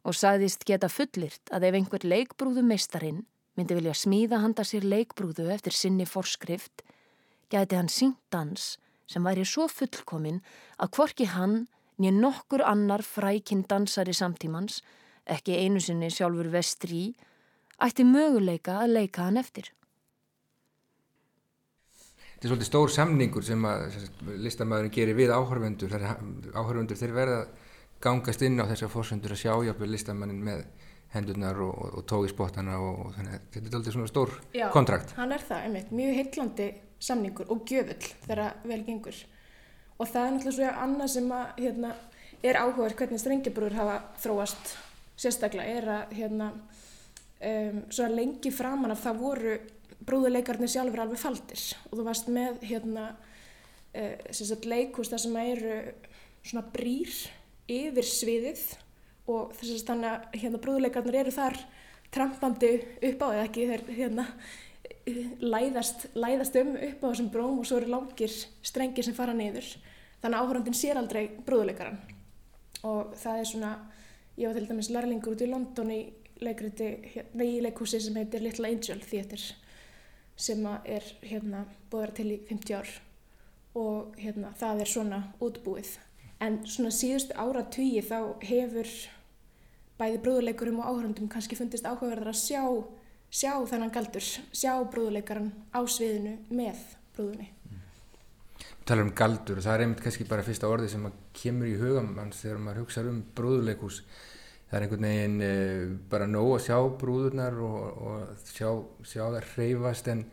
og sagðist geta fullirt að ef einhver leikbrúðu meistarinn myndi vilja smíða handa sér leikbrúðu eftir sinni forskrift, gæti hann sínt dans sem væri svo fullkomin að hvorki hann nýja nokkur annar frækinn dansari samtímans, ekki einu sinni sjálfur vestri, ætti möguleika að leika hann eftir. Þetta er svolítið stór samningur sem að listamæðurinn gerir við áhörvendur. Áhörvendur þeir verða gangast inn á þessar fórsöndur að sjá jáfnveg listamannin með hendurnar og, og, og tógisbótana og, og þannig að þetta er svolítið svona stór Já, kontrakt. hann er það, einmitt, mjög heillandi samningur og gjöfull þegar vel gengur og það er náttúrulega svo annað sem að, hérna, er áhugaður hvernig strengjabrúður hafa þróast sérstaklega er að hérna, um, svo lengi framan af það voru brúðuleikarnir sjálfur alveg faldir. Og þú varst með hérna, uh, leikús þar sem eru svona brýr yfir sviðið. Og þess að þannig að hérna, brúðuleikarnir eru þar trampandi upp á eða ekki þeir hérna, læðast, læðast um upp á þessum bróm og svo eru langir strengir sem fara niður. Þannig að áhörandin sér aldrei brúðuleikaran og það er svona ég var til dæmis lærlingur út í London í leikriti, nei í leikhúsi sem heitir Little Angel Theatre sem er hérna búið til í 50 ár og hérna það er svona útbúið en svona síðustu ára tugi þá hefur bæði brúðuleikurum og áhörundum kannski fundist áhugaverðar að sjá, sjá þennan galdur, sjá brúðuleikaran á sviðinu með brúðunni. Talar um galdur og það er einmitt kannski bara fyrsta orði sem kemur í hugam hans þegar maður hugsa um brúðuleikus. Það er einhvern veginn uh, bara nóg að sjá brúðurnar og, og sjá, sjá það hreyfast en,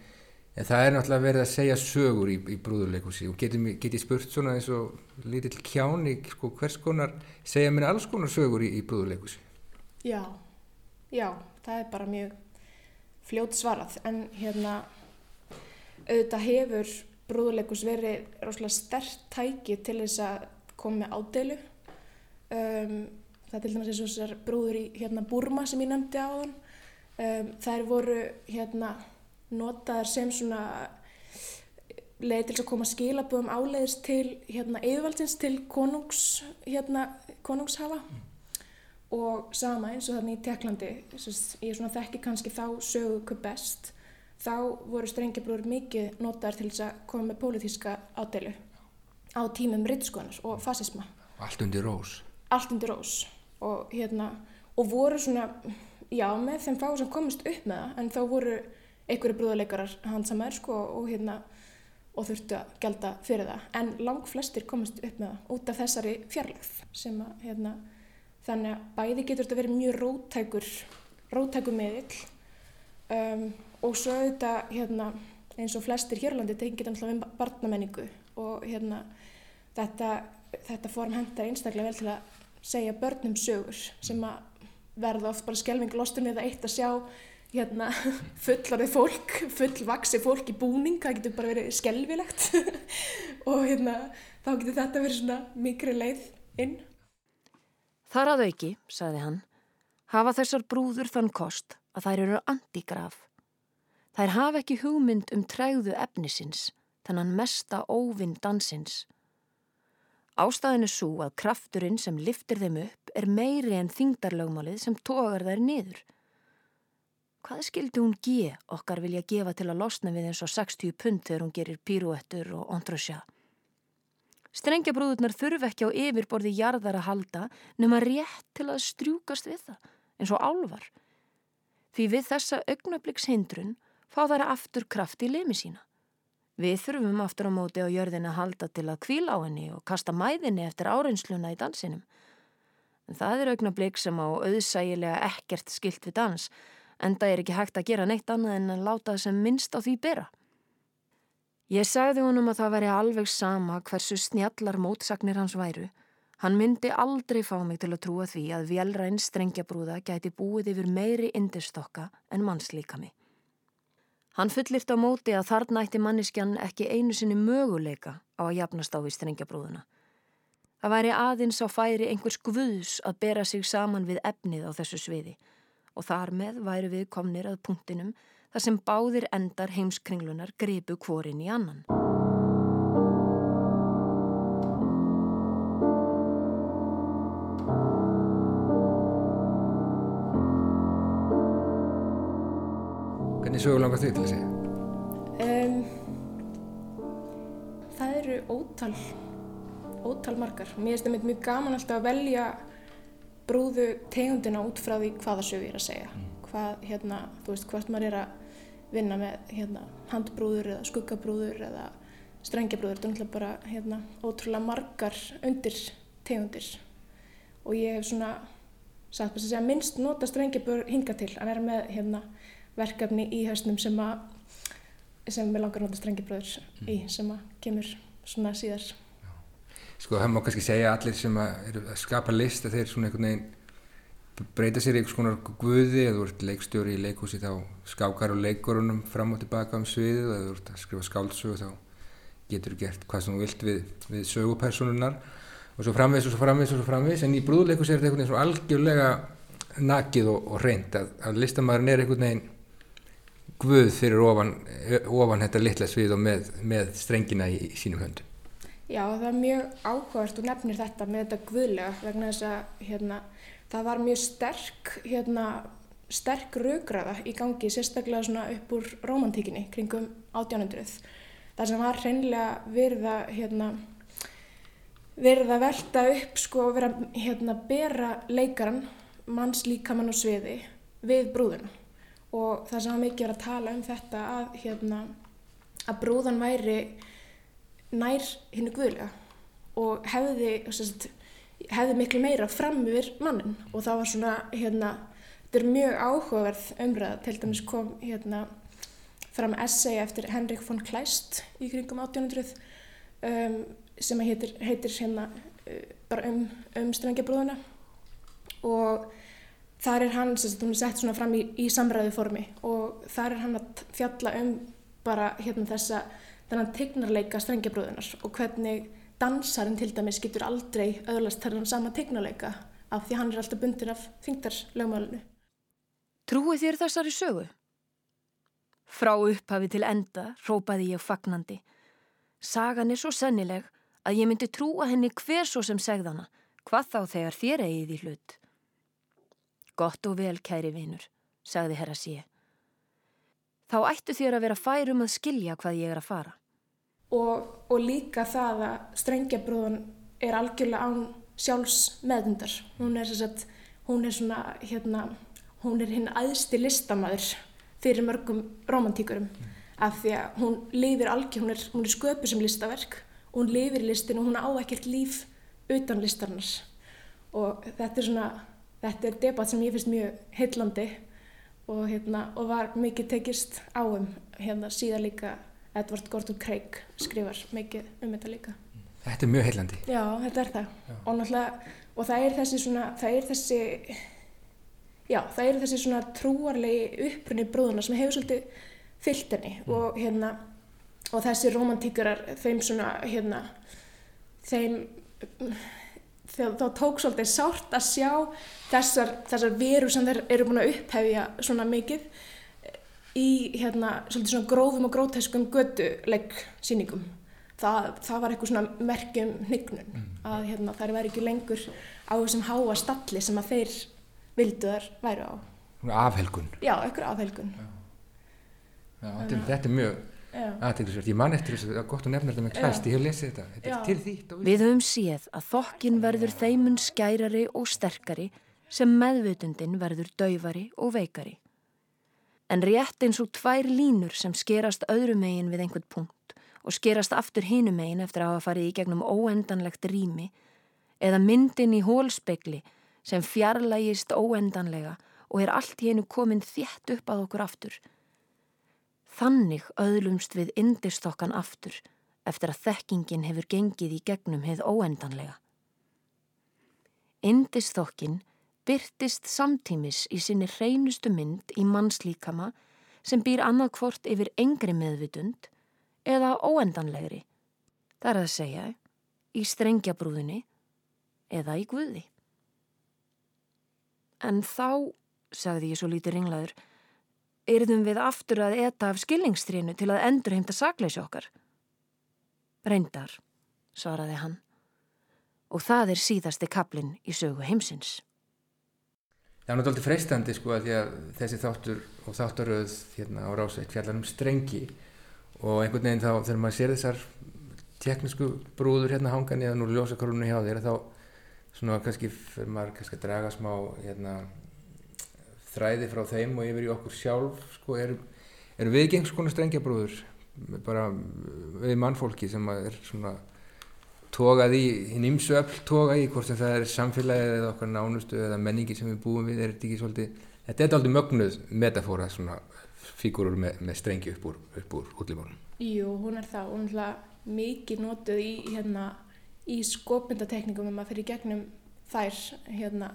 en það er náttúrulega verið að segja sögur í, í brúðuleikusi og get ég spurt svona eins og lítill kjáni sko, hvers konar segja mér alls konar sögur í, í brúðuleikusi. Já, já, það er bara mjög fljótt svarað en hérna auðvitað hefur brúðuleikus verið rosalega stert tæki til þess að koma með ádeilu. Um, það er til dæmis eins og þessar brúður í hérna Burma sem ég nefndi á þann. Um, þær voru hérna notaðar sem svona leið til að koma skilaböðum áleiðist til hérna eðvaldsins til konungs, hérna, konungshafa. Mm og sama eins og þannig í Teklandi, ég þekki kannski þá sögu hvað best, þá voru strengjabrúður mikið notaðar til þess að koma með pólitíska ádelu á tímum rittskoðanar og fasisma. Allt undir rós. Allt undir rós og hérna, og voru svona, já með þeim fá sem komist upp með það, en þá voru einhverju brúðuleikarar hansamæður sko og hérna, og þurftu að gelda fyrir það, en lang flestir komist upp með það út af þessari fjarlagð sem að hérna þannig að bæði getur þetta verið mjög rótækur rótækur meðill um, og svo auðvitað hérna, eins og flestir hérlandi tengir alltaf um barnamenningu og hérna, þetta, þetta form hendar einstaklega vel til að segja börnum sögur sem að verða oft bara skelvinglostum eða eitt að sjá hérna, fullarið fólk, fullvaksi fólk í búning, það getur bara verið skelvilegt og hérna, þá getur þetta verið svona mikri leið inn Þar að auki, sagði hann, hafa þessar brúður þann kost að þær eru antigraf. Þær hafa ekki hugmynd um træðu efnisins, þannan mesta óvinn dansins. Ástæðin er svo að krafturinn sem liftir þeim upp er meiri en þingdarlögmálið sem tógar þær niður. Hvað skildi hún ge okkar vilja gefa til að losna við eins og 60 pund þegar hún gerir píruettur og ondrösja? Strengjabrúðurnar þurfi ekki á yfirborði jarðar að halda nema rétt til að strjúkast við það, eins og álvar. Því við þessa augnabliks hindrun fá þær aftur kraft í lemi sína. Við þurfum aftur á móti á jörðin að halda til að kvíla á henni og kasta mæðinni eftir áreynsluna í dansinum. En það er augnablik sem á auðsægilega ekkert skilt við dans, en það er ekki hægt að gera neitt annað en að láta sem minnst á því bera. Ég sagði honum að það væri alveg sama hversu snjallar mótsagnir hans væru. Hann myndi aldrei fá mig til að trúa því að velræn strengjabrúða gæti búið yfir meiri indistokka en mannslíkami. Hann fullirt á móti að þarna ætti manniskjan ekki einu sinni möguleika á að jafnast á við strengjabrúðuna. Það væri aðeins á færi einhvers guðs að bera sig saman við efnið á þessu sviði og þar með væri við komnir að punktinum þar sem báðir endar heimskringlunar gripu kvorin í annan. Hvernig sögur langar þig til segja? Um, það eru ótal, ótal margar. Mér finnst það mjög gaman alltaf að velja brúðu tegundina út frá því hvaða sögur ég er að segja. Mm. Hvað, hérna, þú veist, hvort maður er að vinna með hérna, handbrúður eða skuggabrúður eða strengjabrúður. Þetta er náttúrulega bara hérna, ótrúlega margar undir tegundir og ég hef svona sagt að segja, minnst nota strengjabrúður hinga til að vera með hérna, verkefni í höstnum sem að sem við langar nota strengjabrúður mm. í sem að kemur svona síðar. sko það má kannski segja allir sem að, eru að skapa list að þeir svona einhvern veginn breyta sér í einhvers konar guði eða þú ert leikstjóri í leikhúsi þá skákar og leikurunum fram og tilbaka um sviðið eða þú ert að skrifa skáldsögu þá getur gert hvað sem þú vilt við, við sögupersonunar og svo framvis og svo framvis og svo framvis en í brúðleikus er þetta einhvern veginn svo algjörlega nakið og, og reynd að, að listamæðurinn er einhvern veginn guð fyrir ofan, ofan þetta litla svið og með, með strengina í, í sínum höndum Já, það er mjög áhugavert og nefnir þetta með þetta guðlega vegna þess að hérna, það var mjög sterk, hérna, sterk raugraða í gangi, sérstaklega svona upp úr romantíkinni kringum 1800. Það sem var hreinlega verið að, hérna, verið að velta upp sko og verið að hérna, bera leikaran, manns líkamann og sviði við brúðuna. Og það sem var mikið verið að tala um þetta að, hérna, að brúðan væri nær hinnu guðlega og hefði, sagt, hefði miklu meira fram yfir mannin og það var svona, hérna, þetta er mjög áhugaverð umræða, til dæmis kom hérna fram essay eftir Henrik von Kleist í kringum 1800 um, sem heitir, heitir hérna uh, bara um, um strengjabrúðuna. Og þar er hann, þess að hún er sett svona fram í, í samræðu formi og þar er hann að fjalla um bara hérna þessa þennan tegnarleika strengjabröðunar og hvernig dansarinn til dæmis getur aldrei öðlast þennan sama tegnarleika af því hann er alltaf bundir af þingdarlögmálinu. Trúi þér þessari sögu? Frá upphafi til enda rópaði ég fagnandi. Sagan er svo sennileg að ég myndi trúa henni hver svo sem segðana, hvað þá þegar þér eigið í hlut. Gott og vel, kæri vinur, sagði herra síð. Þá ættu þér að vera færum að skilja hvað ég er að fara og, og líka það að strengjabrúðun er algjörlega án sjálfs meðundar. Hún er, sagt, hún er svona, hérna, hún er hinn aðsti listamæður fyrir mörgum romantíkurum mm. af því að hún lifir algjör, hún er, hún er sköpu sem listaverk hún lifir í listinu og hún á ekkert líf utan listarnas og þetta er svona, þetta er debatt sem ég finnst mjög heillandi og, hérna, og var mikið tekist áum hérna síðan líka Edward Gordon Craig skrifar mikið um þetta líka. Þetta er mjög heilandi. Já, þetta er það. Og náttúrulega, og það er þessi svona, það er þessi, já, það er þessi svona trúarlegi upprunni brúðuna sem hefur svolítið fyllt henni mm. og hérna, og þessi romantíkurar, þeim svona, hérna, þeim, þá tók svolítið sárt að sjá þessar, þessar veru sem þeir eru búin að upphefja svona mikið í hérna svolítið svona grófum og gróteskum gödulegg síningum. Það, það var eitthvað svona merkjum hnygnun mm. að hérna þær væri ekki lengur á þessum háa stalli sem að þeir vildu þar væru á. Afhelgun. Já, eitthvað afhelgun. Já. Já, þetta, þetta er mjög aðteglisvert. Ég man eftir þess að það er gott að nefna þetta með klæst, ég hef lesið þetta. Þetta Já. er til þýtt. Við höfum séð að þokkin verður þeimun skærari og sterkari sem meðvutundin verður dauvari og veikari en rétt eins og tvær línur sem skerast öðru megin við einhvern punkt og skerast aftur hinu megin eftir að hafa farið í gegnum óendanlegt rými eða myndin í hólspekli sem fjarlægist óendanlega og er allt í einu komin þétt upp að okkur aftur. Þannig öðlumst við indistokkan aftur eftir að þekkingin hefur gengið í gegnum heið óendanlega. Indistokkin byrtist samtímis í sinni hreinustu mynd í mannslíkama sem býr annað hvort yfir engri meðvitund eða óendanlegri. Það er að segja í strengjabrúðinni eða í guði. En þá, sagði ég svo lítið ringlaður, yrðum við aftur að eta af skillingstrínu til að endur heimta sakleysi okkar. Reyndar, svaraði hann, og það er síðasti kaplinn í sögu heimsins. Það er náttúrulega freistandi sko að því að þessi þáttur og þáttaröð hérna á rásveit fjallar um strengi og einhvern veginn þá þegar maður sér þessar teknísku brúður hérna hangan eða nú ljósakorunni hjá þeirra þá svona kannski fyrir maður kannski að draga smá hérna þræði frá þeim og yfir í okkur sjálf sko er við gengs konar strengjabrúður bara við mannfólki sem er svona tókað í, hinn ymsu öll tóka í hvort sem það er samfélagið eða okkar nánustu eða menningi sem við búum við er þetta ekki svolítið, þetta er aldrei mögnuð metafóra svona fígurur með, með strengi upp úr, úr útlýmónum Jú, hún er það, hún er það mikið notuð í hérna í skopmyndatekningum um að fyrir gegnum þær hérna,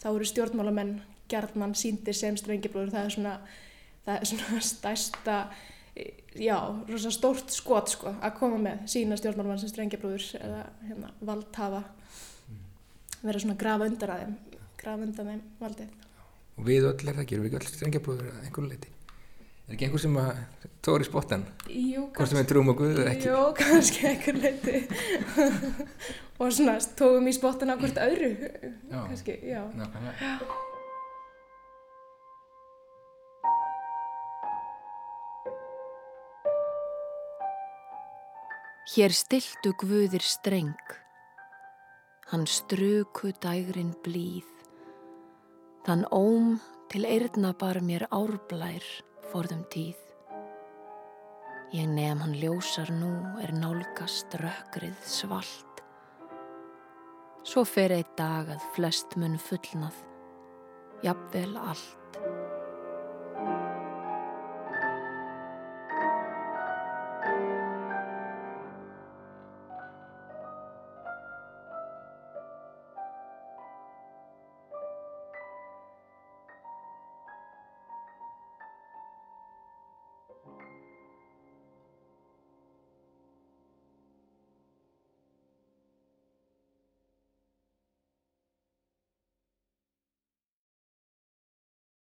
þá eru stjórnmálamenn gerðnan síndir sem strengibrúður það er svona, það er svona stærsta já, rosa stórt skot sko, að koma með sína stjórnmálumann sem strengibrúður eða hérna, valdhafa. Vera svona grafa undan að þeim grafa undan þeim valdið. Og við öll er það, gerum við ekki öll strengibrúður að einhverju leiti er ekki einhver sem að tóri spottan hvort sem við trúum og guður ekki. Jú, kannski einhver leiti og svona tókum í spottan á hvort öðru. Já. kannski, já. Nákvæmlega. Hér stiltu guðir streng, hann struku dægrin blíð, þann óm til eirna bar mér árblær forðum tíð. Ég nefn hann ljósar nú er nálgast rökkrið svalt. Svo fer eitt dag að flest mun fullnað, jafnvel allt.